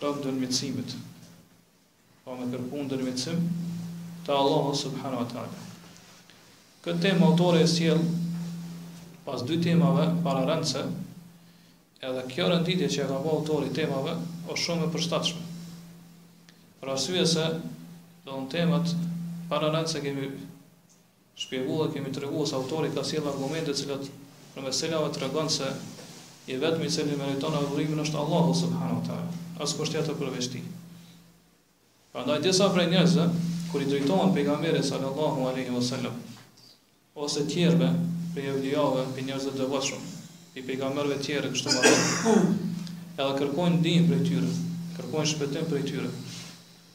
Rreth ndërmjetësimit. Pra me kërku ndërmjetësim te Allahu subhanahu wa taala. Këtë temë autori e sjell pas dy temave pararendëse, edhe kjo renditje që e ka bërë autori i temave është shumë e përshtatshme. Për arsye se në temat pararendëse kemi shpjeguar dhe kemi treguar se autori ka sjellë argumente të cilat përmes cilave tregon se i vetmi i cili meriton adhurimin është Allahu subhanahu wa taala, askush tjetër përveç tij. Prandaj disa prej njerëzve kur i drejtohen pejgamberit sallallahu alaihi wasallam ose tjerëve prej evlijave, prej njerëzve të devotshëm, i pejgamberëve të tjerë kështu me radhë, edhe kërkojnë ndihmë prej tyre, kërkojnë shpëtim prej tyre.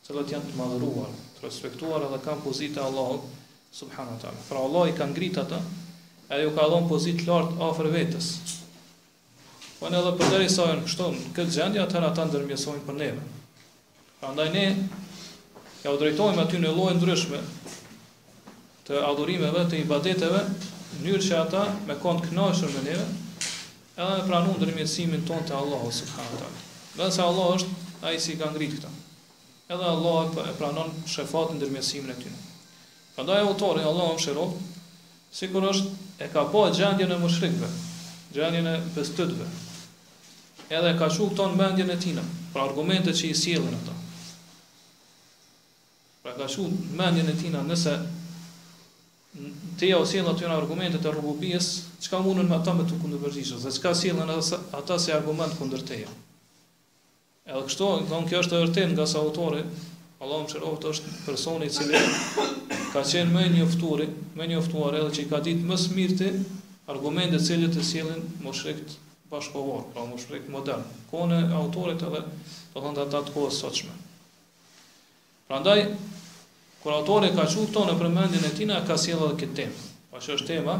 të cilët janë të madhëruar, të respektuar edhe kanë pozitë te Allahu subhanahu wa taala. Pra Allah i ka ngrit ata, ai u ka dhënë pozitë lart afër vetes. Po ne edhe përderisa janë kështu në këtë gjendje, atëherë ata ndërmjetësojnë për neve. Prandaj ne iu drejtojmë atyre në lloje ndryshme, të adhurimeve, të ibadeteve, në mënyrë që ata me kon të kënaqur me neve, edhe me pranu ndërmjetësimin tonë te Allahu subhanahu wa taala. Ngase Allah është ai që i ka ngrit këta. Edhe Allah e pranon shefatin ndërmjetësimin e tyre. Prandaj autori Allahu e mëshiroftë, sikur është e ka pa gjendjen e mushrikëve, gjendjen e bestytëve. Edhe ka çu këto në mendjen e tina, pra argumentet që i sjellin ata. Pra ka çu këto në mendjen e tina nëse ti jau sjell atyre argumentet e rububijes, çka mundën ata me t'u kundërpërgjigj, dhe çka sjellin edhe ata si argument kundër teje. Edhe kështu, domthonë kjo është e vërtetë ngase autori Allahu e mëshiroftë është personi i cili ka qenë më i njofturi, më i njoftuar edhe që i ka ditë më së miri argumentet të cilat i sjellin mushrikët bashkëkohorë, pra mushrikët modernë, kohën e autorit edhe domethënë ata të kohës sotshme. Prandaj, kur autori e ka çu këto nëpër mendjen e tina, ka sjellë edhe këtë temë. Pra që është tema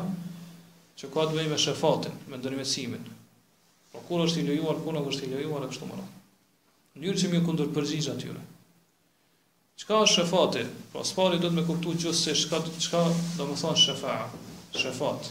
që ka të bëjë me shefatin, me ndërmjetësimin. Po kur është i lejuar, kur nuk është i lejuar e kështu me radhë. Mënyrë që m'iu kundërpërgjigj atyre. Çka është shefati? Pra, së pari duhet me kuptu gjithsesi çka çka domethënë shefa. Shefat.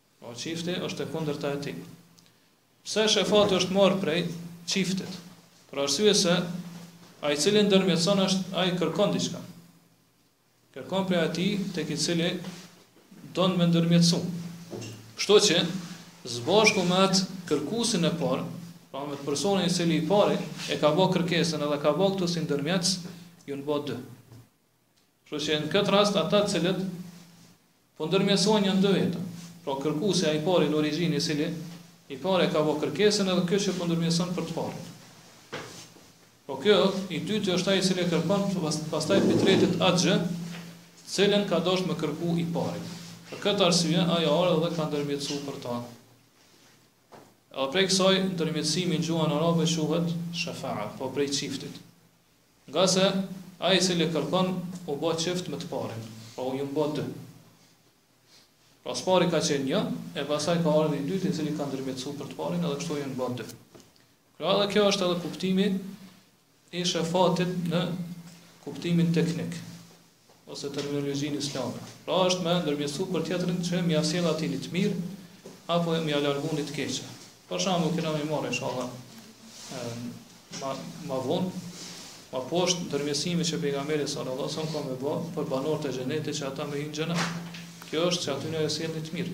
Po, çifti është e kundërta e tekut. Pse shefati është marrë prej çiftit? Për arsye se ai i cili ndërmjetëson është ai kërkon diçka. Kërkon prej atij tek i cili don me ndërmjetësu. Kështu që së bashku me atë kërkuesin e parë, pra me personin i cili i pari e ka bë kërkesën edhe ka bë këtë si ndërmjetës, janë bë dy. Kështu që në këtë rast ata të cilët po ndërmjetësojnë janë dy veta. Pra kërkuesi i pari në origjinë i cili i pari e ka bërë kërkesën edhe ky që po ndërmjetëson për të parin. Po ky i dyti është ai i cili e kërkon pastaj prej tretit atë gjë të cilën ka dashur me kërku i pari. Për këtë arsye ai ka ardh dhe ka ndërmjetësu për ta. Edhe prej kësaj ndërmjetësimi në gjuhën arabe quhet shafa'a, po prej çiftit. Ngase ai i cili kërkon u bë çift me të parin, pra u janë bë dy. Pra së pari ka qenë një, e pastaj ka ardhur i dyti i cili ka ndërmjetësuar për të parin edhe kështu u janë bë dy. Pra edhe kjo është edhe kuptimi i shefaatit në kuptimin teknik. ose terminologjinë islame. Pra është me ndërmjetësu për tjetrin që me ia sjell atij një të mirë, apo me ia largu një të keqe. Për shembull, kena me marrë, inshallah, ma, ma vonë, ma poshtë ndërmjetësimi që pejgamberi sallallahu alaihi wasallam ka me bo, për banorët e xhenetit që ata me hi në xhenet. Kjo është që atyne u sjell një të mirë.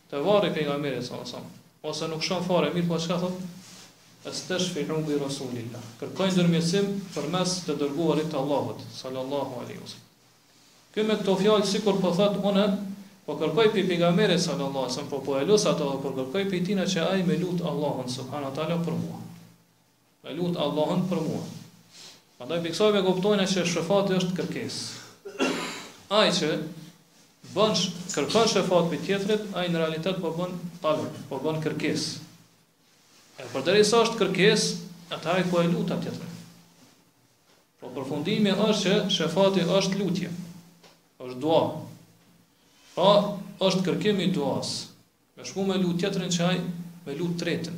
Te varri i pejgamberit sallallahu alaihi wasallam, ose nuk shkon fare, mirëpo çka thotë? Esteshfi'u bi Rasulillah. Kërkoj ndërmjetësim përmes të dërguarit të Allahut sallallahu alaihi wasallam. Ky me këto fjalë sikur po thotë unë po kërkoj prej pejgamberit sallallahu alaihi wasallam, po po e lus atë, po kërkoj prej tina që ai me lut Allahun subhanahu wa taala për mua. Me lut Allahun për mua. Pra prej kësaj ne kuptojna që shefaati është kërkesë. Ai që bën kërkon shefaat prej tjetrit, ai në realitet po bën taleb, po bën kërkesë. E përderisa është kërkesë, atëherë po e lut tjetrin. Po përfundimi është që shefaati është lutje, është dua. Pra, është kërkim i duasë. Me shku me lut tjetrin që ai me lut tretin.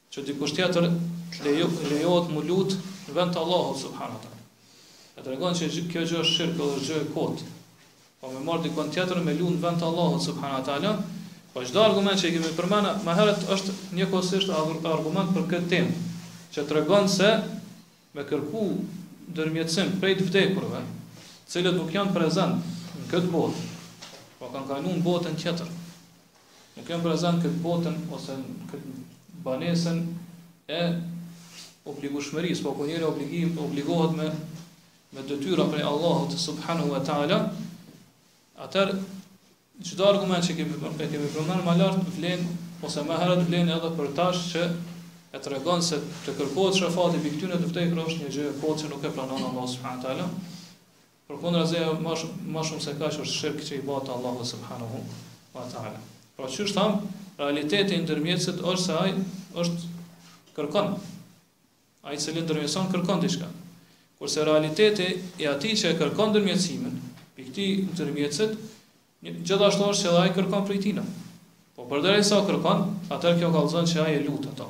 Që dikush tjetër të lejohet m'u lut në vend të Allahut subhanahu wa taala. E tregon se kjo gjë është shirk, është gjë e kotë. Po me marr dikon tjetër me lut në vend të Allahut subhanahu wa taala, Po çdo argument që i kemi përmend më herët është njëkohësisht argument për këtë temë, që tregon se me kërku ndërmjetësim prej të vdekurve, të cilët nuk janë prezent në këtë botë, po kanë kaluar në botën tjetër. Nuk janë prezent n'këtë botën ose n'këtë banesën e obligueshmërisë, po ku njeri obligim obligohet me me detyra prej Allahut subhanahu wa taala, atëherë çdo argument që kemi e kemi përmendur më lart vlen ose më herët vlen edhe për tash që e tregon se të kërkohet shefaati prej këtyne të vdekurve është një gjë e kotë që nuk e pranon Allahu subhanahu wa taala. Përkundrazi ajo ma shum ma se kaq është shirk që i bëhet Allahut subhanehu wa ta'ala. Pra qysh thamë, realiteti i ndërmjetësit është se ai është kërkon. Ai i cili ndërmjetëson kërkon diçka. Kurse realiteti i atij që e kërkon ndërmjetësimin, i këtij ndërmjetësit, gjithashtu është se ai kërkon prej tij. Po përderisa kërkon, atëherë kjo kallëzon se ai e lut ato.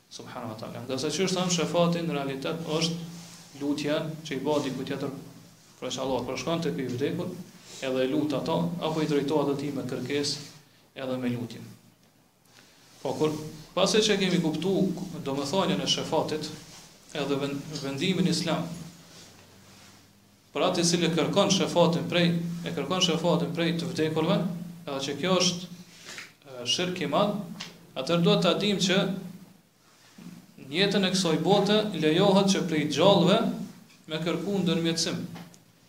Subhanu wa ta'ala. Dhe se qysh thamë shefati, në realitet është lutja që i ba dikujt tjetër, përveç Allahut për shkon te ky i vdekur, edhe lut ato, apo i drejtohet atij me kërkesë, edhe me lutje. Po kur, pasi që e kemi kuptu, domethënien e shefatit, edhe vendimin islam, Për atë i cili e kërkon shefatin prej, e kërkon shefatin prej të vdekurve, edhe që kjo është shirk i madh, atëherë duhet ta dimë që në jetën e kësaj bote lejohet që prej të gjallëve me kërku ndërmjetësim,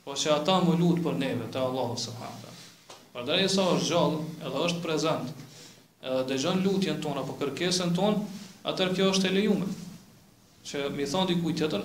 pra që ata me lut për neve, te Allahu subhanahu taala. Prandaj sa është gjallë, edhe është prezent, edhe dëgjon lutjen tonë apo kërkesën tonë, atëherë kjo është e lejuar. Që me i thonë dikujt tjetër,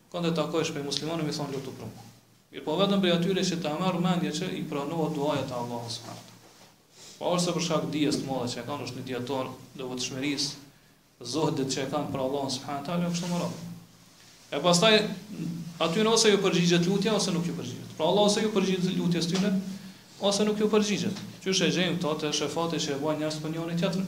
Kënd e takosh prej muslimanëve me i thonë lutu për mu. Mirëpo vetëm prej atyre që ta merr mendja që i pranohet duaja te Allahu subhanahu wa taala. Pra ose për shkak dijes të madhe që e kanë, është një dijetar devotshmërisë, zohdit që e kanë për Allahun subhanahu wa taala e kështu me radhë. E pastaj atyne ose ju përgjigjet lutja ose nuk ju përgjigjet. Pra Allah ose ju përgjigjet lutjes tyne, ose nuk ju përgjigjet. Qysh e gjejmë këto te shefati që e bojnë njerëzit për njëri-tjetrin.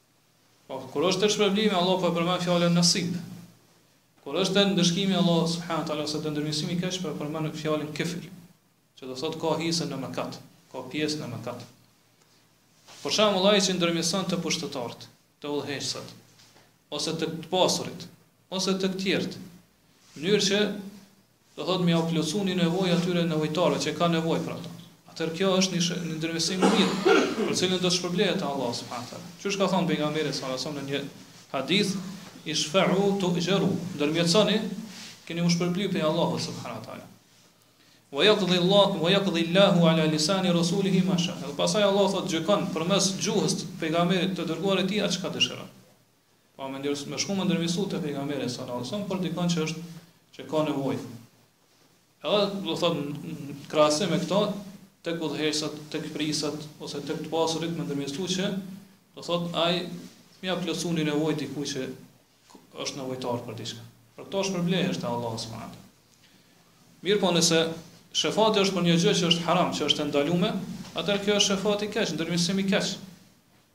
Po kur është te shpërblimi Allah po e përmend fjalën nasib. Kur është te ndëshkimi Allah subhanahu taala ose te ndërmjetësimi i keq po e përmend fjalën kifl. Që do thotë ka hise në mëkat, ka pjesë në mëkat. Për shembull ai që ndërmjetëson te pushtetarët, te udhëheqësat, ose te të pasurit, ose te të tjerët, në mënyrë që do thotë me iau plotësu një nevojë atyre nevojtarëve që e kanë nevojë për ato. Atëherë kjo është një një ndërmjetësim i mirë, për të cilin do të shpërblehet te Allahu subhanahu wa taala. Qysh ka thënë pejgamberi sallallahu alaihi wasallam në një hadith, Ishfa'u tu'xharu, ndërmjetësoni, keni me u shpërbly prej Allahut subhanahu wa taala. Wa yaqdi Allah wa yaqdi Allahu ala lisani rasulihi ma sha. Dhe pastaj Allahu thotë gjykon përmes gjuhës të pejgamberit të dërguarit të tij atë çka dëshiron. Po me ndërmjet me shku me ndërmjetësu te pejgamberi sallallahu alaihi wasallam për dikon që është që ka nevojë. Edhe do thot krahasim me këto tek udhëheqësat, tek prisat ose tek të pasurit me ndërmjetësu që do thot ai me ia plotësu një nevojë dikujt që është nevojtar për diçka. Për këto shpërblehesh te Allahu subhanahu wa Mirëpo nëse shefati është për një gjë që është haram, që është e ndaluar, atëherë kjo është shefat i keq, ndërmjetësim i keq.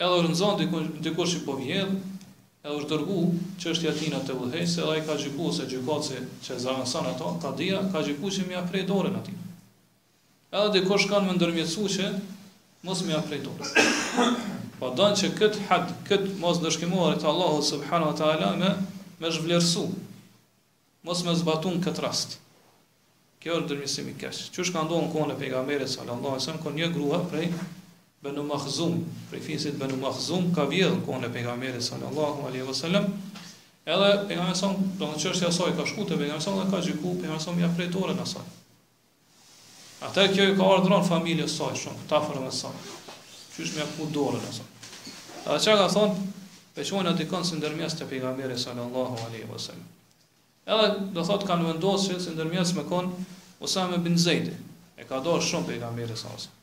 Edhe është nxënë dikush, dikush që po vjedh, edhe është dërgu çështja e tina te udhëheqësi edhe ai ka gjyku ose gjykatësi që e zavendson ato, kadija, ka gjyku që me ia pre dorën atina. Edhe dikush shkon me ndërmjetësu që mos me ia pre dorën. Po don që këtë had, këtë mos ndëshkimore të Allahu subhanahu wa taala me me zhvlerësu. Mos me zbatu në këtë rast. Kjo është ndërmjetësim i keq. Qysh ka ndodhur në kohën e pejgamberit sallallahu alajhi wasallam një grua prej Banu Makhzum, prej fisit Banu Makhzum ka vjedh kohën e pejgamberit sallallahu alajhi wasallam. Edhe pejgamberi sa, do të thotë çështja e saj ka shku te pejgamberi sa dhe ka gjyku pejgamberi sa me ia pre dorën asaj. Atëherë kjo i ka ardh rond familjes saj shumë, të afërmve saj. Qysh me ia pre dorën e saj. Edhe çka, ka thon, po e çojmë dikon si ndërmjetës te pejgamberi sallallahu alaihi wasallam. Edhe do thot kanë vendosur që si ndërmjetës me kon Usame bin Zeidi. E ka dasht shumë pejgamberi sallallahu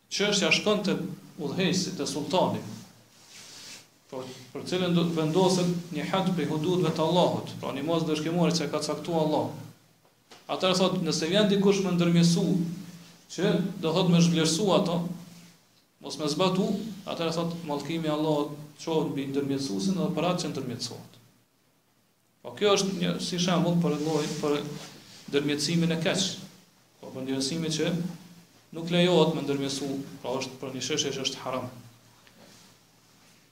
Çështja shkon te udhëheqësi, te sulltani, për të cilën do të vendoset një hadd prej hududëve të Allahut, pra një masë ndëshkimore që e ka caktuar Allahu. Atëherë thotë, nëse vjen dikush me ndërmjetësu që do thotë me zhvlerësu ato, mos me zbatu, atëherë thotë mallkimi i Allahut qoftë mbi ndërmjetësuesin dhe për atë që ndërmjetësohet. Po kjo është një si shembull për llojin për ndërmjetësimin e keq. Po për ndërmjetësimin që nuk lejohet me ndërmjetësu, pra është për një çështje që është haram.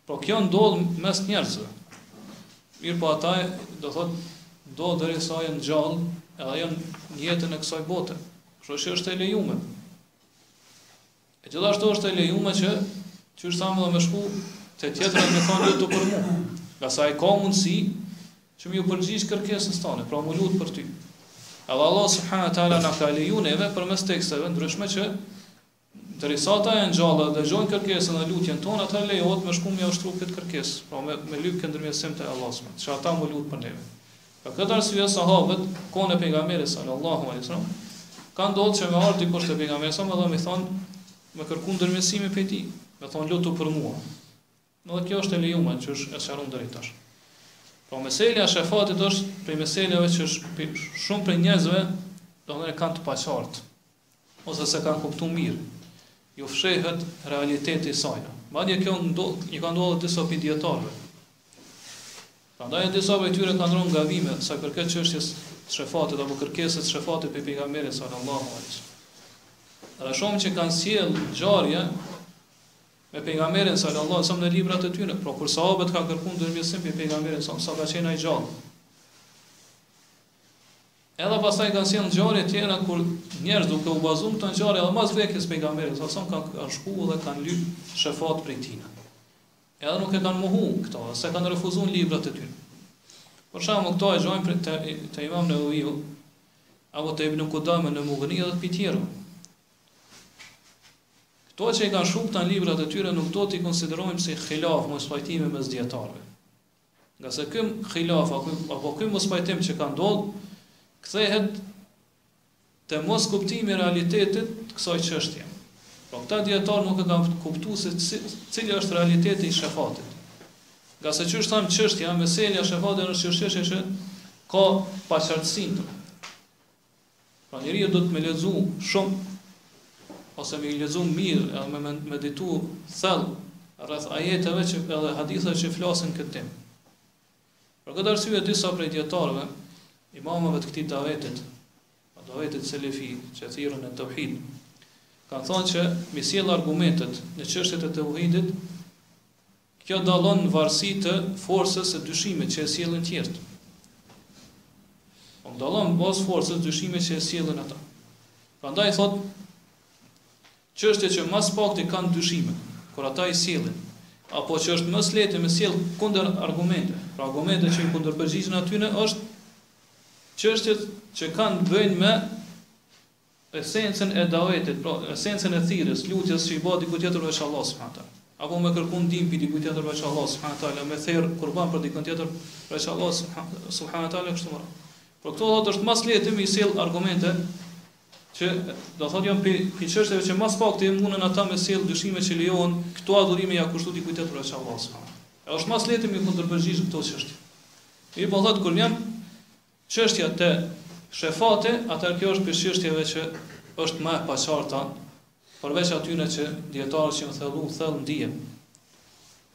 Po kjo ndodh mes njerëzve. Mirëpo ata do thot do derisa janë gjallë, edhe janë në jetën e kësaj bote. Kështu që është e lejume. E gjithashtu është e lejuar që qysh thamë dhe me shku te tjetri e me thonë lutu për mu. Ngase ai ka mundësi që me iu përgjigj kërkesës tane, pra mu lutë për ty. Edhe Allah subhanahu wa taala na ka lejuar neve përmes teksteve të ndryshme që derisa ata janë gjallë e dëgjojnë kërkesën dhe lutjen tonë, atëherë lejohet me shku me ju shtru këtë kërkesë, pra me, me lypë këtë ndërmjetësim te Allahu, që ata m'u lutë për neve. Për këtë arsye sahabët, kohën e Pejgamberit sallallahu alejhi ve sellem, ka ndodhur që me ardh dikush te Pejgamberi sallallahu alejhi ve sellem dhe me thonë, me kërku ndërmjetësimin prej tij, me thonë lutu për mua. Edhe kjo është e lejuar, qysh e sqaruam deri tash. Pra mesela e shefatit është prej meselave që shumë prej njerëzve, domethënë e kanë të paqartë. ose s'e kanë kuptuar mirë, ju fshehet realiteti i saj. Madje kjo ndodh, i ka ndodhur disa prej dietarëve. Prandaj disa prej tyre kanë rënë në gabime sa i përket çështjes së shefatit apo kërkesës së shefatit prej pejgamberit sallallahu alaihi wasallam. Dhe shumë që kanë sjell ngjarje me pejgamberin sallallahu alaihi wasallam në librat e tyre, pra kur sahabët kanë kërkuar ndërmjetësim prej pejgamberit sallallahu alaihi wasallam, sa ka qenë ai gjallë. Edhe pastaj kanë sjellë ngjarje të tjera kur njerëz duke u bazuar këto ngjarje edhe pas vdekjes pejgamberit sallallahu alaihi wasallam kanë kanë shkuar dhe kanë lyp shefat prej tij. Edhe nuk e kanë mohu këto, s'e kanë refuzuar librat e tyre. Për shembull këto e gjojnë te, te imam Neveviu, apo te Ibn Kudame në Mugni edhe te pi tjerëve. Këto që i kanë shumë të në librat e tyre nuk do t'i konsiderojmë si khilaf mospajtime mes dijetarëve. Ngase ky khilaf apo ky mospajtim që ka ndodhur kthehet te moskuptimi i realitetit të kësaj çështje. Po këta dijetarë nuk e kanë kuptuar se cili është realiteti i shefatit. Ngase siç tham çështja, meselja e shefatit është çështje që ka paqartësi. Pra njeriu duhet me lexu shumë ose me lexu mirë edhe me meditu thellë rreth ajeteve që edhe haditheve që flasin këtë temë. Për këtë arsye disa prej dijetarëve, imamëve të këtij davetit, pra davetit selefi, që thirrin në tauhid, kanë thënë që me i sjell argumentet në çështjet e tauhidit Kjo dallon në varësi të forcës së dyshimit që e sjellin tjerët. Po dallon në bazë forcës dyshimit që e sjellin ata. Prandaj thotë çështje që ma s'pakti kanë dyshime, kur ata i sjellin, apo që është ma s'lehti me sjell kundërargumente. Pra argumente që i kundërpërgjigjen atyne është çështjet që kanë të bëjnë me Esencën e davetit, pra esencën e thirrjes, lutjes që i bëhet dikujt tjetër veç Allahut subhanahu teala. Apo me kërku ndihmë pi dikujt tjetër veç Allahut subhanahu teala, me ther kurban për dikën tjetër veç Allahut subhanahu teala e kështu me radhë. Për këto thotë është ma s'lehti me i sjell argumente që do thotë janë pi pi çështjeve që ma s'pakti e mundën ata me sjell dyshime që lejohen këto adhurime ja kushtu dikujt tjetër veç Allahut subhanahu teala. Është ma s'lehti me i kundërpërgjigj këto çështje. Mirpo thotë kur vjen Çështja te shefati, atëherë kjo është prej çështjeve që është ma e paqarta, përveç atyre që dijetarët që janë thellu thellë në dije.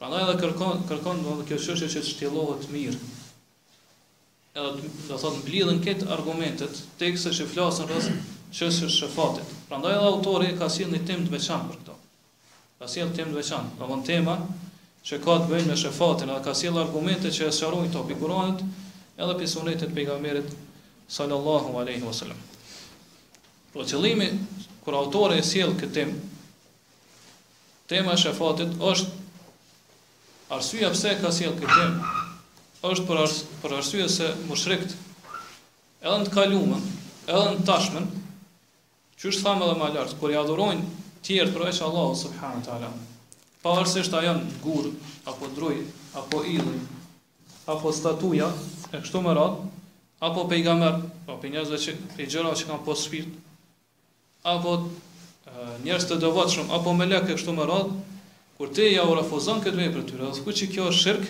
Prandaj edhe kërkon kërkon domethënë kjo çështje që të shtjellohet mirë. Edhe do thotë mblidhen krejt argumentet, tekste që flasin rreth çështjes së shefatit. Prandaj edhe autori ka sjellë një temë të veçantë për këtë. Ka sjellë temë të veçantë, ka vën tema që ka të bëjnë me shefatin, edhe ka sjellë argumente që e sqarojnë këto pi Kur'anit edhe pi Sunetit të pejgamberit sallallahu alaihi wasallam. Por qëllimi kur autori e sjell këtë temë, tema e shefatit është arsyeja pse ka sjell këtë temë, është për ars për arsye se mushrikt edhe në të kalumen, edhe në tashmen, Qysh thamë edhe më lart, kur i adhurojnë tjerët përveç Allahut subhanahu wa taala, pavarësisht a janë gur apo druj apo idhuj apo statuja e kështu me radhë, apo pejgamber, apo prej njerëzve, prej gjërave që kanë pas shpirt, apo njerëz të devotshëm apo melekë e kështu me radhë, kur ti ja u refuzon këtë vepër tyre, dhe thua që kjo është shirk,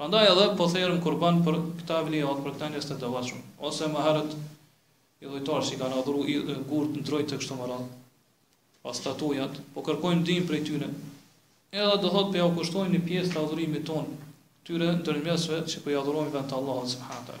Prandaj edhe po therim kurban për këta evlijatë, për këta njerëz të devotshëm, ose ma herët idhujtarë që i kanë adhuru gurët, drujt e kështu me radhë, apo statujat, po kërkojmë ndihmë prej tyne. Edhe do thotë po ja kushtojmë një pjesë të adhurimit tonë këtyre ndërmjetësve që po i adhurojmë në vend të Allahut subhanahu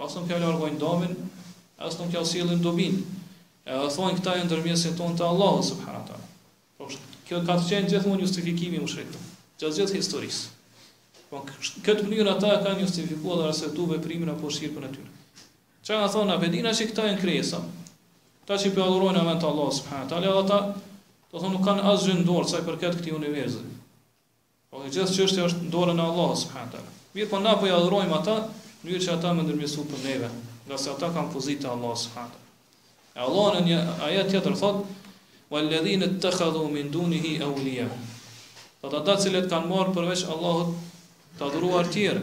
As nuk ja largojnë dëmin, as nuk ja sjellin dobinë. Edhe thonë këta janë ndërmjetësit tonë te Allahu subhanahu teala. Po kjo ka qenë gjithmonë justifikimi i mushrikëve, gjatë gjithë historisë. Po në këtë mënyrë ata e kanë justifikuar dhe arsyetu veprimin apo shirkun e tyre. Çka thonë: na e dina që këta janë krijesa. Këta që po i adhurojmë në vend të Allahut subhanahu teala, ata do thotë nuk kanë asgjë në dorë sa i përket këtij universi. Po e gjithë çështja është në dorën e Allahut subhanahu teala. Mirpo na po i adhurojmë ata në mënyrë që ata me ndërmjetësu për neve, ngase ata kanë pozitë te Allahu subhanahu teala. E Allahu në një ajet tjetër thot: "Walladhina ittakhadhu min dunihi awliya." Po ata të cilët kanë marrë përveç Allahut të adhuruar tjerë.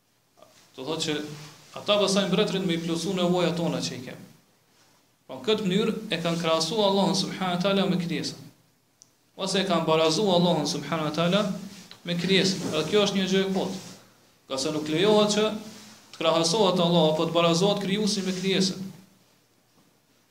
Do thotë që ata pasaj mbretërit me i plotësu nevojat tona që i kemë. Pra në këtë mënyrë e kanë krahasu Allahun subhanahu wa taala me krijesën. Ose e kanë barazu Allahun subhanahu wa taala me krijesën. Edhe kjo është një gjë e kotë. Ngase nuk lejohet që të krahasohet Allahu apo të barazohet krijuesi me krijesën.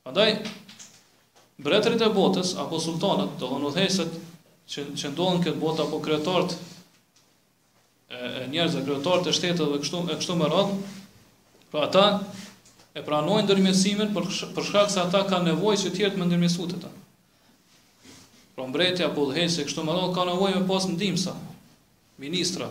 Prandaj, mbretërit e botës, apo sultanët, domethënë udhëheqësit, që, që ndodhen në këtë botë, apo kryetarët e njerëzve, kryetarët e shteteve e kështu me radhë. Pra ata e pranojnë ndërmjetësimin për për shkak se ata kanë nevojë që të tjerët me ndërmjetësu te ata. Pra mbreti apo udhëheqësi e kështu me radhë ka nevojë me pas ndihmësa, ministra,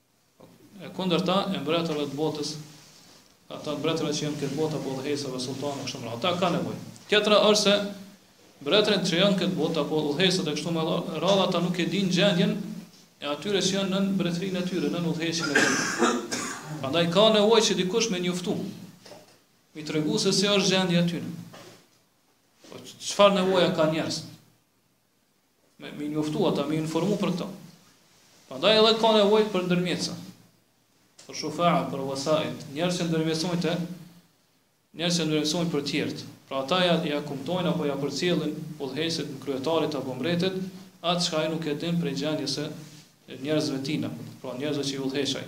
E kundërta e mbretërve të botës, ata mbretër që janë në këtë botë apo udhëheqës, sultanë e kështu me, ata kanë nevojë. Tjetra është se mbretërit që janë në këtë botë apo udhëheqësit e kështu me radhë, ata nuk e dinë gjendjen e atyre që janë nën mbretërinë e tyre, nën udhëheqjen e tyre. Prandaj ka nevojë që dikush me njoftu. Me i tregu se si është gjendja e tyre. Po çfarë nevoja kanë njerëzit? Me i njoftu ata, me informu për këto. Prandaj edhe ka nevojë për ndërmjetësa. Për shufa'a, për wasa'it, njerëz që ndërmjetësojnë te, njerëz që ndërmjetësojnë për të tjerët. Pra ata ja ja kumtojnë apo ja përcjellin udhëheqësit, kryetarit apo mbretit, atë çka ai nuk e din prej gjendjes së njerëzve tina, pra njerëzve që i udhëheq ai.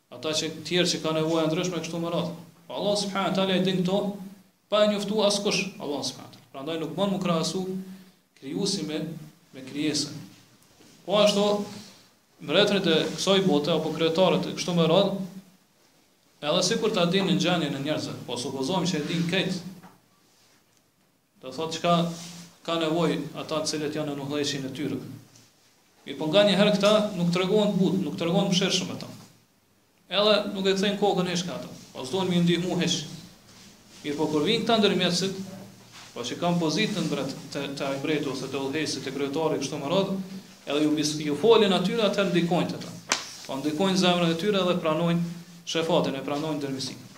Ata të tjerë që kanë nevoja ndryshme kështu me radhë. Po Allah subhanahu teala i din këto pa e njoftuar askush. Allah subhanahu teala. Prandaj nuk mund me u krahasu krijuesi me me krijesën. Po ashtu mbretërit e kësaj bote apo kryetarët e kështu me radhë edhe sikur ta dinin gjendjen e njerëzve, po supozojmë se e din këtë Do thotë çka ka nevojë ata të cilët janë në udhëheqjen e tyre. Mirëpo nganjëherë këta nuk tregohen të butë, nuk tregohen mëshirshëm ndaj ta. Edhe nuk e kthejnë kokën hiç nga ata. Po s'duan me i ndihmu hiç. Mirëpo kur vijnë këta ndërmjetësit, po që kanë pozitë te mbret, te, te mbreti, ose te udhëheqësit, te kryetari, kështu me radhë, edhe ju, bis, ju folin atyre, atëherë ndikojnë te ta. Po ndikojnë në zemrën e tyre edhe pranojnë shefatin, e pranojnë ndërmjetësinë.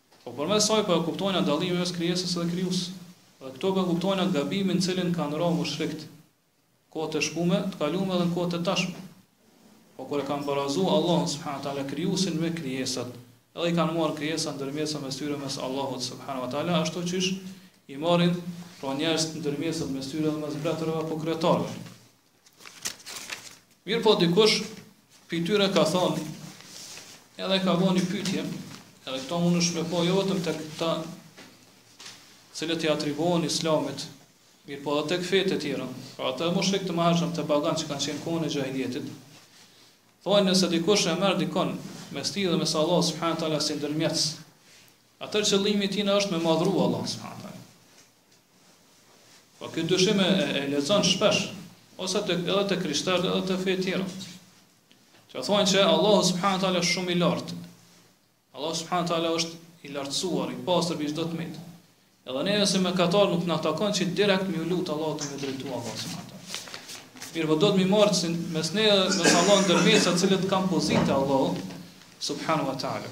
Po përmes saj po e kuptojna dallimin mes krijesës dhe Krijuesit. Dhe këtu po e kuptojna gabimin në të cilin kanë ra mushrikët në kohët e shkume, të kalume dhe në kohët e tashme. Po kur e kanë barazu Allahun subhanahu wa taala Krijuesin me krijesat, edhe i kanë marrë krijesa ndërmjetësa mes tyre e mes Allahut subhanahu wa taala ashtu qysh i marrin pra njerëzit ndërmjetësat mes tyre dhe mes mbretërve apo kryetarëve. Mirëpo dikush prej tyre ka thonë, edhe ka bo një pytje, edhe këto mund është me po jo vetëm te këta të cilët i atribuohen islamit, mirëpo dhe te fetë e tjera, pra te mushrikët të mahershëm te paganët që kanë qenë kohën e xhahilijetit, thonë nëse dikush e merr dikon mes tij dhe mes Allahut subhanahu teala si ndërmjetës, atëherë qëllimi i tina është me madhru Allahun subhanahu teala. Po këtë dyshim e, e lexon shpesh, ose te, edhe te krishterët edhe te fetë tjera. Që thonë që Allahu subhanahu teala është shumë i lartë. Allahu subhanahu teala është i lartësuar, i pastër prej çdo të mete. Edhe ne si mëkatarë nuk na takon që direkt me iu lutë Allahut me iu drejtu Allahut subhanahu teala. Mirëpo duhet me i marrë që mes ne dhe mes Allahut ndërmjetësa të cilët kanë pozitë te Allahu subhanahu teala.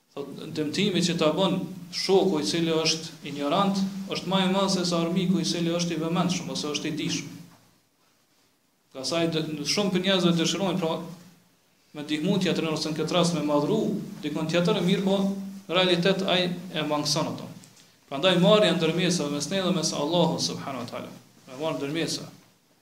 Thotë, Dëmtimi që ta bën shoku i cili është injorant, është më i madh sesa armiku i cili është i vëmendshëm ose është i dijshëm. Ngase shumë prej njerëzve dëshirojnë, pra, me ndihmu tjetrin ose në këtë rast me madhru, dikon tjetër mirëpo në realitet, ai e mangëson ato. Prandaj marrja e ndërmjetësave mes neve dhe mes Allahut, subhanahu wa ta'ala, marrja e ndërmjetësave,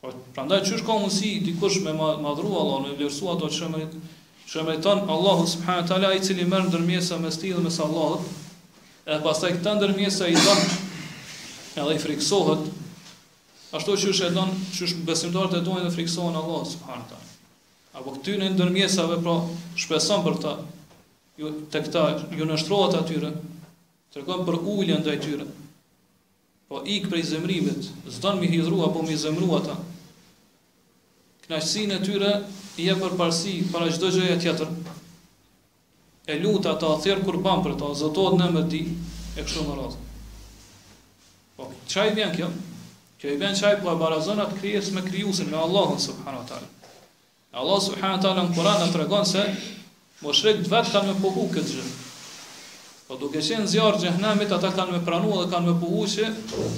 Prandaj qysh ka mundësi dikush me madhru Allahun, me vlerësu ato qysh e meriton Allahu subhanahu wa taala, ai i cili merr ndërmjetësa mes tij dhe mes Allahut, e pastaj këta ndërmjetësa i don edhe iu friksohet, ashtu qysh e don, qysh besimtarët e dojnë dhe i friksohen Allahut, subhanahu teala. Apo këtyne ndërmjetësave, pra, shpreson prej ta, ju, te këta, ju nënshtrohet atyre, tregon përulje ndaj tyre, Po ik prej zemrimit, s'don mi hidhru apo m'i zemru ata. Kënaqësinë e tyre i jep përparësi para çdo gjëje tjetër. E lut ata, ther kurban për ta, zotohet në emër të tij e kështu me radhë. Po çka i vjen kjo? Kjo i vjen ngaqë po e barazon atë krijesë me krijuesin, me Allahun subhanahu wa taala. Allahu subhanahu wa taala në Kur'an na tregon se mushrikët vetë kanë me pohu këtë gjë. Po duke qenë n'zjarr t'xhehenemit ata kanë me pranu dhe kanë me pohu që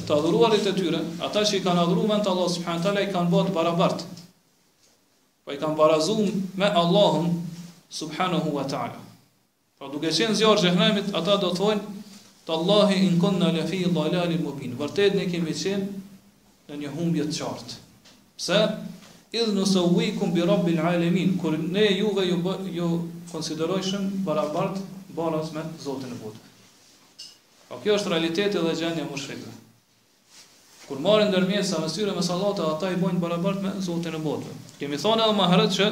të adhuruarit e tyre, ata që i kanë adhuruar n'vend t'Allahut subhanahu wa taala i kanë bërë të barabartë. Po i kanë barazuar me Allahun subhanahu wa taala. Pra duke qenë n'zjarr t'xhehenemit ata do thonë Tallahi in kunna la fi dalalin mubin. Vërtet ne kemi qenë në një humbje të qartë. Pse? Idh nusawikum bi rabbil alamin. Kur ne juve ju ju konsiderojshëm barabart baraz me Zotin e botëve. Po kjo është realiteti dhe gjendja e mushrikëve. Kur marrin ndërmjetsa mes tyre mes Allahut ata i bojnë barabart me Zotin e botëve. Kemi thënë edhe më herët që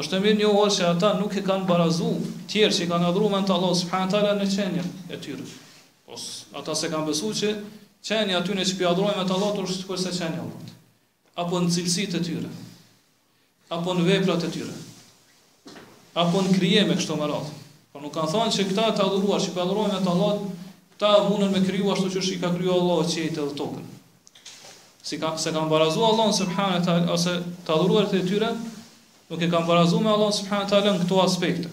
është e mirë njohur se ata nuk i kanë barazu tjerë që i kanë adhuru n'vend t'Allahut subhanahu taala në qenien e tyre. Ose ata s'e kanë besuar që qenia atyne që po i adhurojnë n'vend t'Allahut është sikurse qenia e Allahut. apo në cilësitë e tyre, apo në veprat e tyre, apo në krijim e kështu me radhë. Por nuk kanë thënë që këta të adhuruar, që po i adhurojnë n'vend t'Allahut, këta mundën me kriju ashtu qysh i ka kriju Allahu qiejt edhe tokën. S'i ka, s'e kanë barazu Allahun subhanahu wa taala, ose të adhuruarit e tyre, nuk i kanë barazu me Allahun subhanahu wa taala në këto aspekte.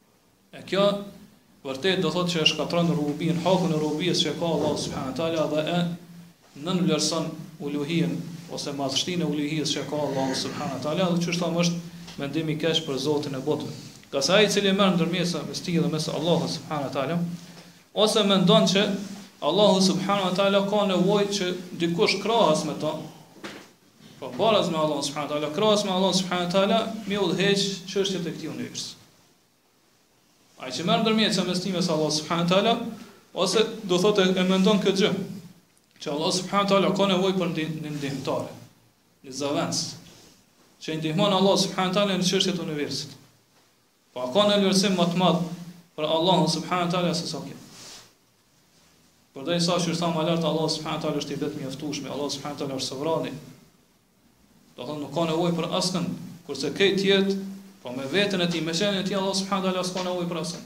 E kjo vërtet do thotë që e shkatron rububien, hakun e rububies që ka Allahu subhanahu wa taala dhe e nënvlerëson uluhien ose madhështinë e uluhies që ka Allahu subhanahu wa taala, dhe gjithashtu është mendim i keq për Zotin e botëve. Ngase ai i cili merr ndërmjetësa mes tij dhe mes Allahut subhanahu wa taala, ose mendon që Allahu subhanahu wa taala ka nevojë që dikush krahas me të Po baraz me Allahun subhanahu teala, krahas me Allahun subhanahu teala, me i udhëheq çështjet e këtij universi. Ai që merr ndërmjetësa mes tij, mes Allahut subhanahu teala, ose do thotë e mendon këtë gjë, që Allah subhanahu teala ka nevojë për një ndihmëtar e një zëvendës, që i ndihmon Allah subhanahu teala në çështjet e universit. Po a ka nënvlerësim më të madh për Allahun subhanahu teala se sa kjo? Përderisa i Lartësuari, më i larti Allahu subhanahu teala është i vetëmjaftueshmi, Allahu subhanahu teala është sovrani. Domethënë nuk ka nevojë për askën, kurse krejt të tjerët, po me veten e tij, me qenien e tij Allahu subhanahu teala s'ka nevojë për askën.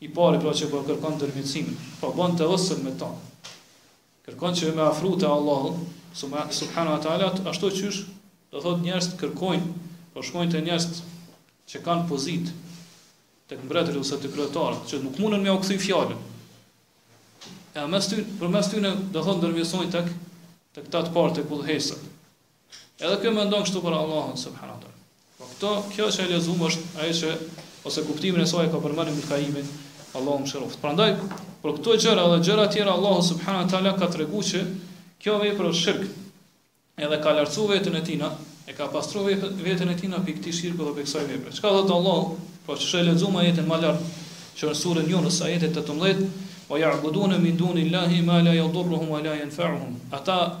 I pari pra që po e kërkon ndërmjetësimin, po bën tevessul me ta, kërkon që me afru te Allahu subhanahu wa taala ashtu qysh do thot njerëzit kërkojnë, po shkojnë te njerëzit që kanë pozitë tek mbretërit ose te kryetarët, që nuk mundën me u kthy fjalën. Përmes tyne do thot ndërmjetësojnë tek tek ta të parët tek udhëheqësit. Edhe kjo mendon kështu për Allahun subhanahu teala. Po këto, kjo që e lexuam është ajo që ose kuptimin e saj ka përmendur Ibn Kajimi, Allahu e mëshiroft. Prandaj për këto gjëra dhe gjëra të tjera Allahu subhanahu teala ka treguar që kjo vepër është shirk. Edhe ka lartësuar veten e tina, e ka pastruar veten e tina prej këtij shirku dhe prej kësaj vepre. Çka thotë Allahu? Po e lexuam ajetin më lart që në surën Yunus ajetin 18, "Wa ya'buduna min dunillahi ma la yadurruhum wa la yanfa'uhum." Ata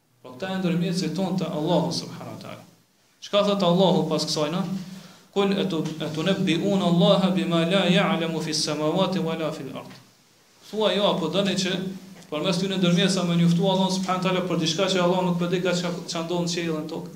Po këta janë ndërmjetësit tonë te Allahu subhanahu wa taala. Çka thotë Allahu pas kësajna? Kul atunabbi'un Allaha bima la ya'lamu fi samawati wala fi al-ard. Thua jo apo doni që përmes tyne ndërmjetësve me njoftu Allahun subhanahu wa taala për diçka që Allahu nuk po di çka ndodh në qiell e në tokë.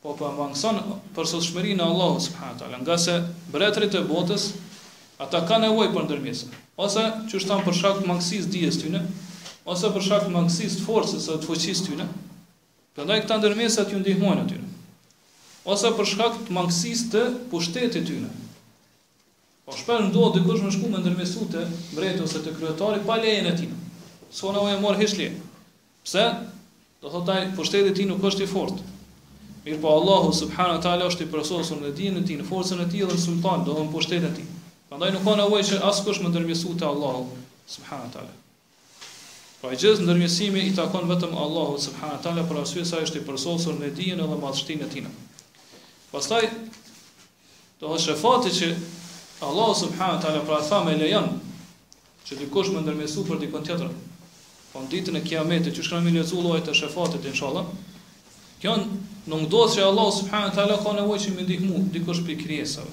Po po e mangëson përsosshmërinë e Allahut subhanahu teala, ngase mbretërit e botës ata kanë nevojë për ndërmjetësa, ose qysh thamë për shkak të mangësisë dijes tyne, ose për shkak të mangësisë të forcës ose të fuqisë tyne. Prandaj këta ndërmjetësat ju ndihmojnë atyne. Ose për shkak të mangësisë të pushtetit tyne. Po shpesh ndodh dikush me shku me ndërmjesu te mbreti ose te kryetari pa lejen e tij. S'ka nevojë të marr hiç lejë. Pse? Do thotë ai pushteti i tij nuk është i fortë. Mirpo Allahu subhanahu wa taala është i përsosur në dijen e tij, në forcën e tij dhe në sultan, do thotë në pushtetin e tij. Prandaj nuk ka nevojë që askush me ndërmjesu te Allahu subhanahu wa taala. Pra i gjithë ndërmjetësimi i takon vetëm Allahut subhanahu wa taala për arsye se ai është i përsosur në dijen edhe madhështinë e tij. Pastaj do të shefati që Allah subhanahu wa taala pra tha me lejon që dikush me ndërmjetësu për dikon tjetër. Po në ditën e Kiametit, qysh kena me lexu llojet e shefatit inshallah. Kjo nuk do thot se Allah subhanahu wa taala ka nevojë që me i ndihmu dikush prej krijesave.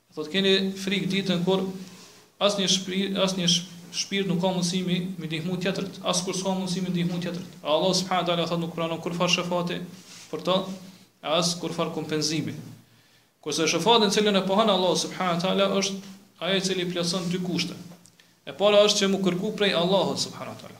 Thotë keni frikë ditën kur asnjë shpirt, asnjë shpirt nuk ka mundësi me i ndihmu tjetrit, askush s'ka mundësi me i ndihmu tjetrit. E Allahu subhanahu wa taala thotë nuk pranon kurrfarë shefati për të, e as kurrfarë kompenzimi. Kurse shefati të cilin e pohon Allahu subhanahu wa taala është ai i cili plotëson dy kushte. E para është që mu kërku prej Allahut subhanahu wa taala.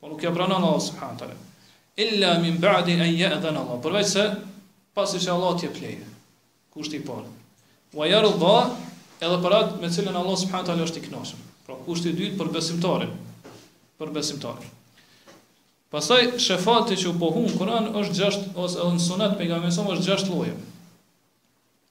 Po nuk ja pranon Allah subhanahu taala. Illa min ba'di an ya'dhan Allah. Përveç se pasi që Allah të jep leje. Kushti i parë. Wa yarda edhe për atë me cilin Allah subhanahu taala është i knaqshëm. Pra kushti i dytë për besimtarin. Për besimtarin. Pastaj shefati që u pohu në Kur'an është gjashtë ose edhe në sunet të pejgamberit është gjashtë lloje.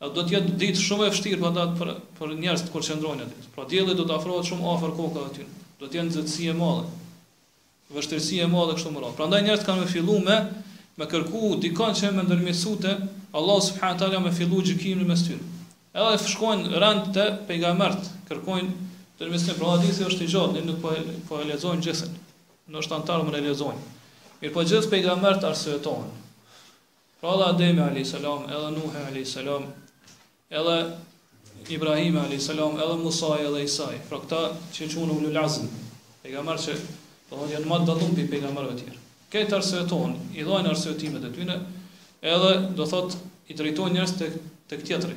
Do të jetë ditë shumë e vështirë për ata, për njerëzit kur qëndrojnë aty. Pra dielli do të afrohet shumë afër kokave të tyre. Do të jetë nxehtësi e madhe. Vështirësi e madhe kështu me radhë. Prandaj njerëzit kanë me fillu me me kërku dikon që me ndërmjetësu te Allahu subhanahu wa taala me fillu gjykimin mes tyre. Edhe shkojnë rend te pejgamberët, kërkojnë ndërmjetësim. Pra hadithi është i gjatë, ne nuk po po e lexojmë gjithsej. Ndoshta anëtarë mund e lexojnë. Mirpo gjithë pejgamberët arsyetohen. Pra dhe Ademi a.s. edhe Nuhi a.s. edhe Ibrahimi a.s. edhe Musaj edhe Isaj. Pra këta që qenë ulul azm, pejgamberë që do thotë janë ma të dallum prej pejgamberëve tjerë. Këta arsyetohen, i japin arsyetimet e tyne, edhe do thot i drejtojnë njerëzit te, tek tjetri.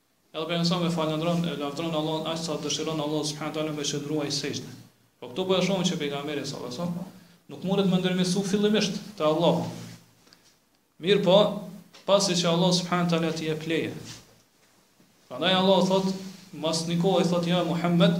Edhe bën sexhde e falënderon e lavdron Allahun aq sa dëshiron Allahu subhanahu wa taala me qëndru ai në sexhde. Po këtu po e shohim që pejgamberi sallallahu alaihi wasallam nuk mundet me ndërmjetësu fillimisht te Allahu. Mirëpo, pasi që Allah subhanahu wa taala t'i jep leje. Prandaj Allahu thot, mas një kohë i thot ja Muhammed,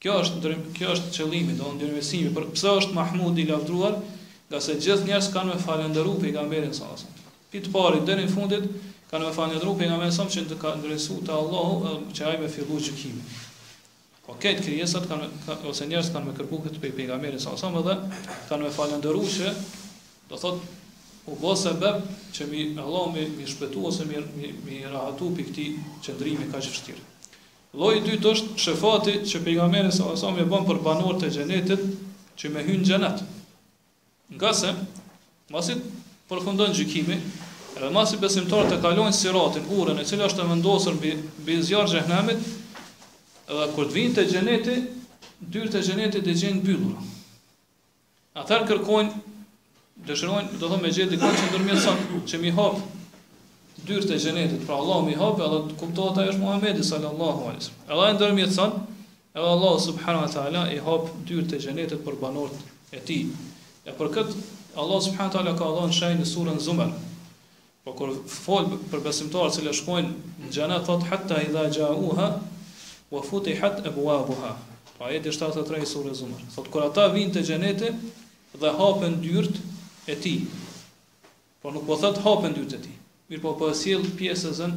Kjo është kjo është qëllimi, i ndërmjetësimit, por pse është Mahmud i lavdruar? Ngase gjithë njerëzit kanë me falënderu pejgamberin sa asam. Prej të parit deri në fundit kanë me falënderu pejgamberin sa që ka ndërmjetësu te Allahu edhe që ai me fillu gjykimin. Po këtë krijesat kanë ose njerëzit kanë me kërku këtë prej pejgamberit sa asam edhe kanë me falënderu që do thot u bë sebeb që mi Allahu mi, mi shpëtu ose mi, mi, mi rahatu prej këtij qëndrimi kaq të vështirë. Lloji i dytë është shefati që Pejgamberi sallallahu alejhi ve sellem e bën për banorët e Xhenetit që me hy në Xhenet. Ngase masi përfundon gjykimi, edhe masi besimtarët e kalojnë Siratin, urën e cila është e vendosur mbi zjarr të xhehenemit, edhe kur të vinë te Xheneti, dyert e Xhenetit do t'i gjejnë mbyllura. Atëherë kërkojnë, dëshirojnë, do thonë me gjetë dikon që ndërmjetëson, që mi hap dyert e xhenetit. Pra Allahu mi hap, edhe kuptohet ai është Muhamedi sallallahu alaihi wasallam. Edhe ai ndërmjetëson, edhe Allah subhanahu wa taala i hap dyert e xhenetit për banorët e tij. E për këtë Allah subhanahu wa taala ka dhënë shenjë në surën Zumar. Po kur fol për besimtarët të cilët shkojnë në xhenet thot hatta idha ja'uha wa futihat abwabuha. Po ajeti 73 i sure Zumar. Thot kur ata vijnë te xheneti dhe hapen dyert e tij. Po nuk po thot hapen dyert e tij. Mirpo po e sjell pjesëzën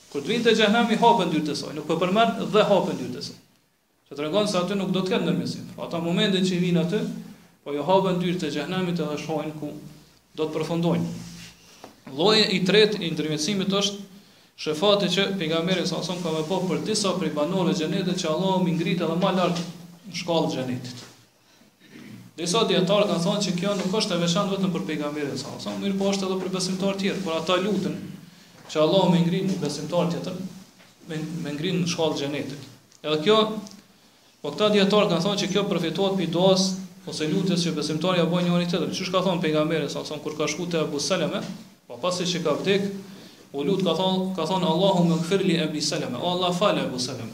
Kur të vinë te xhehenemi hapen dyert e saj, nuk po përmend dhe hapen dyert e saj. Që tregon se aty nuk do të ketë ndërmjetësim. Pra ata momentin që vijnë aty, po ju hapen dyert e xhehenemit edhe shohin ku do të përfundojnë. Lloji i tretë i ndërmjetësimit është shefati që pejgamberi sa son ka me bo për disa prej banorëve të xhenetit që Allahu mi ngrit edhe ma lart në shkallë të xhenetit. Disa dietar kanë thënë se kjo nuk është e veçantë vetëm për pejgamberin sa, sa mirëpo është edhe për besimtarët tjerë, por ata luten që Allahu me ngrit një besimtar tjetër, me me ngrit në shkallë xhenetit. Edhe kjo Po këta dietar kanë thënë që kjo përfitohet pi duasë ose lutjes që besimtari ia bën njëri tjetrit. Qysh ka thënë pejgamberi sa son kur ka shkuar te Abu Salama, po pasi që ka vdek, u lut ka thënë ka thënë Allahumma gfirli Abu Salama, o Allah fal Abu Salama.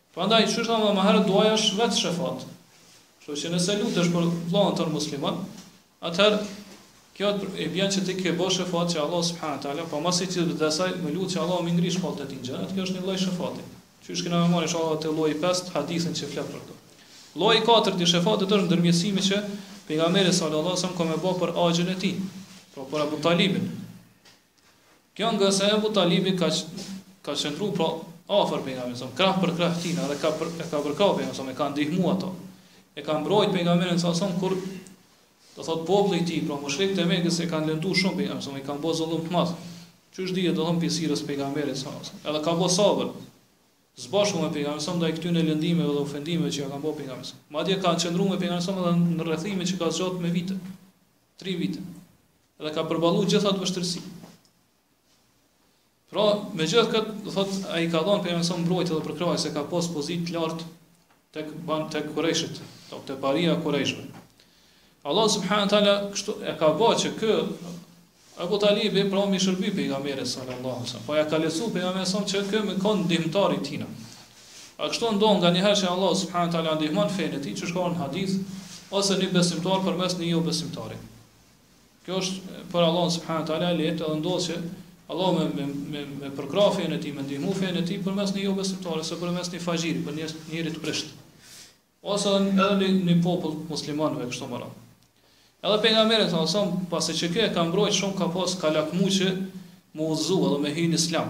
Prandaj qysh thamë më herët duaja është vetë shefat. Kështu që nëse lutesh për vëllan tënd musliman, atëherë kjo i bjen që ti ke bërë shefat që Allah subhanahu wa taala, pa mos i thirr vetë asaj, me lut që Allahu me ngrit shkallët e tij në xhenet, kjo është një lloj shefati. Qysh kena me marrë inshallah te lloji 5 hadithin që flet për këtë. Lloji 4 i shefatit është ndërmjetësimi që pejgamberi sallallahu alajhi wasallam ka me bë për axhën e tij, pra për Abu Talibin. Kjo ngase Ebu Talibi ka, ka qëndru pra afër pejgamberit, krah për krah tina dhe ka, për, ka përkrah pejgamberin, e ka ndihmu ato. E ka mbrojt pejgamberin, sa sëmë kur do thot populli i tij, pra mushrikët e Mekës e kanë lëndu shumë pejgamberin, i kanë bo zullum të madh. Qysh dihet do thot pi sirës pejgamberit, sa sëmë, edhe ka bo sabër. Së bashku me pejgamberin, ndaj këtyne lëndimeve dhe ofendimeve që ia kanë bo pejgamberit. Madje ka qëndru me pejgamberin edhe në rrethime që ka zgjat me vite, tri vite. Dhe ka përballu gjithë ato vështirësi. Pra, me gjithë këtë, do thot, ai i ka dhonë pejgamberit mbrojtje dhe përkrahje, se ka pas pozitë të lartë tek, tek, te kurejshët, te te paria kurejshëve. Allah subhanahu teala, kështu, e ka ba që ky, Abu Talibi, pra me i shërby pejgamberit, sallallahu sallam, po ia ka lehtësu pejgamberit, sallallahu që ky me konë ndihmëtar i tina. A kështu ndodh nganjëherë që Allah subhanahu teala ndihman fenë e tij, qysh ka ardh në hadith, ose një besimtar përmes një jobesimtari. Kjo është për Allahun subhanahu wa taala lehtë edhe ndodh që Allahu me me me, me përkrah fenë e tij, me ndihmu fenë e tij përmes një jobesimtari, ose përmes një faxhiri, për një njeri të prishtë. Ose edhe një, një popull muslimanëve kështu me radhë. Edhe pejgamberi sa sa pasi që ky e ka mbrojt shumë ka pas ka lakmu që me u udhëzu edhe me hy në islam.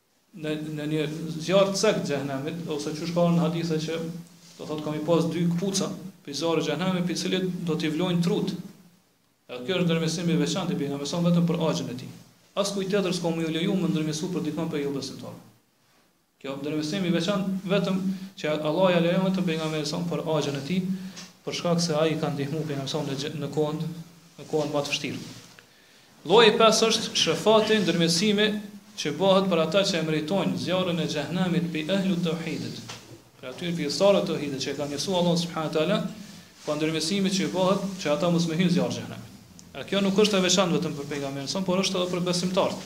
në në një zjarr të cekët xhehenemit ose qysh ka ardh në hadithe që do thotë ka me i pas dy këpuca prej zjarrit xhehenemit prej cilave do t'i vlojnë trutë. Edhe kjo është ndërmjetësim i veçantë për pejgamberin vetëm për axhën e tij. Askujt tjetër s'ka me iu leju me ndërmjetësu për dikon për jobesimtar. Kjo ndërmjetësim i veçantë vetëm që Allah ia lejon vetëm pejgamberit sa për axhën e tij, për shkak se ai e ka ndihmuar pejgamberin në në kohën në kohën më të vështirë. Lloji i pestë është shefati, ndërmjetësimi, që bëhet për ata që e meritojnë, zjarrin e xhehenamit prej ehlu tauhidit, prej atyre pjesëtarëve të tauhidit që e kanë njësuar Allahun subhanahu wa taala, pra ndërmjetësimi që bëhet që ata mos me hy në zjarr xhehenamit. E kjo nuk është e veçantë vetëm për pejgamberin sa, por është edhe për besimtarët.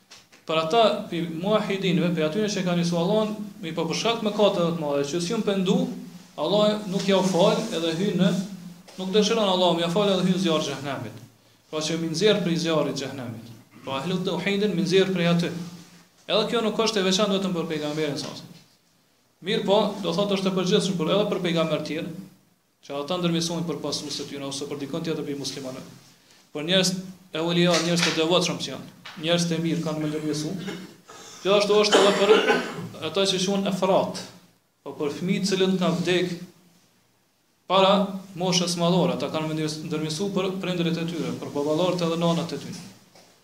Për ata prej muahidinëve, prej atyre që kanë njësu Allahun, mirëpo për shkak të mëkateve të mëdha që s'u pendu, Allahu nuk ua fal edhe hyjnë në nuk dëshiron Allahu me ia falë edhe hyjnë në zjarr t'xhehenemit. Pra që me i nxjerr prej zjarrit xhehenemit. Pra ehlu teuhidin me i nxjerr prej aty. Edhe kjo nuk është e veçantë vetëm për pejgamberin sa. Mirëpo, do thotë është e përgjithshëm për edhe për pejgamberë tjerë, që ata ndërmjetësojnë për pasues të tyre ose për dikon tjetër për muslimanët. Për njerëz evlia, njerëz të devotshëm që janë, njerëz të mirë kanë me ndërmjetësu. Gjithashtu është edhe për ata që quhen efrat, po për fëmijë të cilët kanë vdek para moshës madhore, ata kanë me ndërmjetësu për prindërit e tyre, për baballarët edhe nënat e tyre.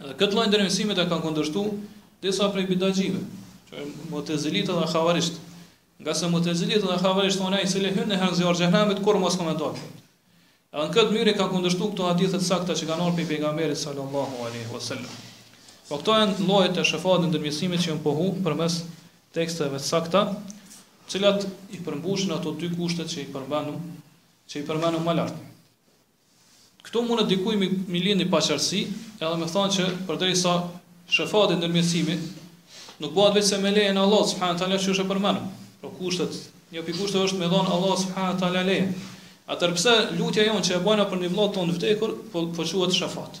Edhe këtë lloj ndërmjetësimit e kanë kundërshtu disa prej bidaxhive, që janë Mu'tazilitë dhe Khawarijtë. Ngase Mu'tazilitë dhe Khawarijtë thonë ai i cili hyn një herë n'zjarr t'xhehenemit kurrë mo s'ka me dalë. Edhe në këtë mënyrë e kanë kundërshtu këto hadithe të sakta që kanë ardhur prej pejgamberit sallallahu alaihi wasallam. Po këto janë llojet e shefatit, ndërmjetësimit që janë pohu përmes teksteve të sakta, të cilat i përmbushin ato dy kushte që i përmendëm, që i përmendëm më lart. Këtu mundet dikujt me me i lind një paqartësi, edhe me thënë që përderisa shefati ndërmjetësimi nuk bëhet veçse me lejen e Allahut subhanahu wa taala që është e përmendur. Pra kushtet, një prej kushteve është me dhënë Allahu subhanahu wa taala lejen. Atëherë pse lutja jonë që e bëjmë për një vëlla tonë të vdekur po po quhet shefat?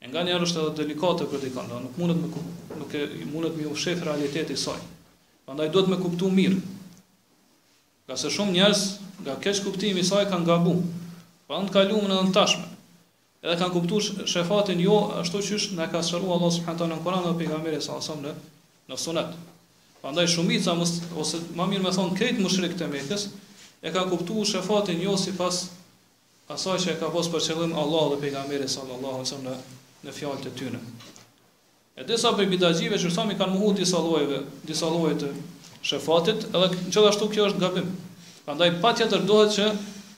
E nganjëherë është edhe delikate për dikon, do nuk mundet me nuk e mundet me e shef realiteti i saj. Prandaj duhet me kuptu mirë. Ngase shumë njerëz nga keqkuptimi i saj kanë gabu. Pa në të kaluarën, në të tashme. Edhe kanë kuptuar shefatin jo ashtu siç na ka sqaruar Allah subhanahu taala në Kur'an dhe pejgamberi sa sa në në sunet. Prandaj shumica mos ose më mirë me thënë krejt mushrikët e Mekës e kanë kuptuar shefatin jo sipas Asaj që e ka pas për qëllim Allahu dhe Pejgamberi sallallahu alejhi ve sellem në në fjalët e tyre. E disa prej bidaxhive që sami kanë mohuar disa llojeve, disa lloje të shefatit, edhe gjithashtu kjo është gabim. Prandaj patjetër duhet që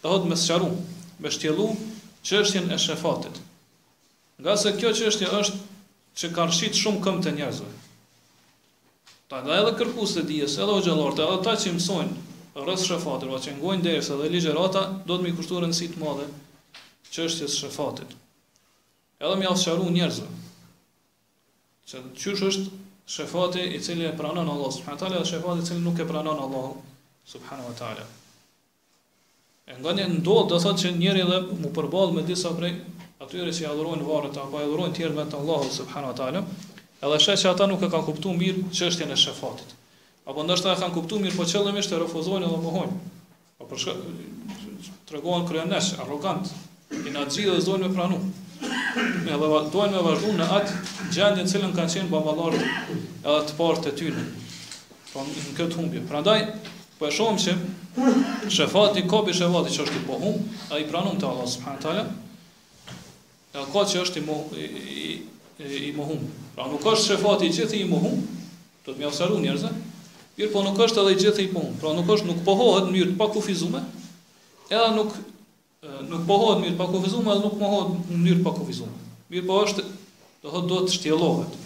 do thotë me sqaru, me shtjellu çështjen e shefatit. Ngase kjo çështje është që ka rrëshqit shumë këmbë të njerëzve. Prandaj edhe kërkuesit e dijes, edhe hoxhallarët, edhe ata që mësojnë rreth shefatit, që ngojnë derse dhe ligjërata, duhet me i kushtu rëndësi të madhe çështjes shefatit. Edhe me ua sqaru njerëzve. Se qysh është shefati i cili e pranon Allah subhanahu wa taala dhe shefati i cili nuk e pranon Allahu subhanahu wa taala. E nganjëherë ndodh do thotë që njeriu edhe m'u përballë me disa prej atyre që i adhurojnë varret apo i adhurojnë tjerë vend të Allahut subhanahu wa taala, edhe sheh që ata nuk e kanë kuptuar mirë çështjen e shefatit. Apo ndoshta e kanë kuptuar mirë, po qëllimisht e refuzojnë edhe mohojnë. Po për shkak tregohen kryeneç, arrogantë, inat edhe s'dojnë me pranu. Edhe dojnë me vazhdu në atë gjendje në cilën kanë qenë baballarët edhe të parët të tyre. Pra në këtë humbje. Prandaj, po e shohim që shefati, ka pi shefati që është i pohum, a i pranum te Allah subhanahu taala, e ka që është i, mo, i, i, i mohum. Pra nuk është shefati i gjithi i mohum, do t'ua sqaru njerëzve, mirëpo nuk është edhe i gjithi i pohum. Pra nuk është nuk pohohet në mënyrë të pakufizume, edhe nuk Nuk pohohet në mënyrë të pakufizuar dhe nuk mohohet në mënyrë të pakufizuar. Mirëpo është, do thotë duhet të shtjellohet.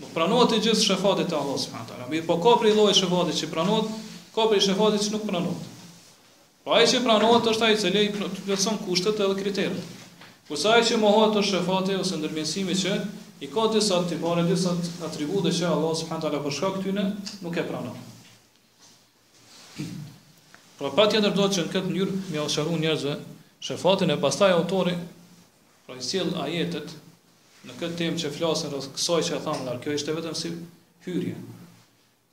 Nuk pranohet i gjithë shefati te Allahu subhanahu wa taala. Mirëpo ka prej llojit shefatit që pranohet, ka prej shefatit që nuk pranohet. Po ai që pranohet është ai i cili i plotëson kushtet edhe kriteret. Po sa ai që mohohet është shefati ose ndërmjetësimi që i ka disa tipare disa atribute që Allah subhanahu taala për shkak të tyne nuk e pranon. Pra patjetër do që në këtë mënyrë me ua sqaru njerëzve shefatin e pastaj autori pra i sjell ajetet në këtë temë që flasin rreth kësaj që e thamë ne. Kjo ishte vetëm si hyrje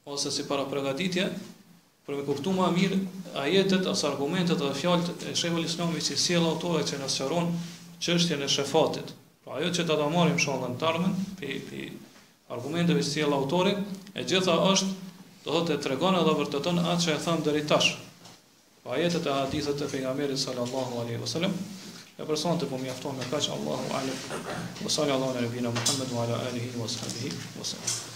ose si parapërgatitje për me kuptu ma mirë ajetet ose argumentet dhe fjalët e Sheikhul Islami që sjell autori që na sqaron çështjen e shefatit. Pra ajo që do ta marrim inshallah në t'ardhmen pe pe Argumenteve që sjell autori, e gjitha është, do thotë, e tregon edhe vërteton atë që e thamë deri tash. Pra ajetet e hadithet e pejgamberit sallallahu alaihi wasallam, e për sonte po mjaftojmë me kaq Allahu alem. Wa sallallahu ala nabijina Muhammed wa ala alihi wa sahbihi wa sallam.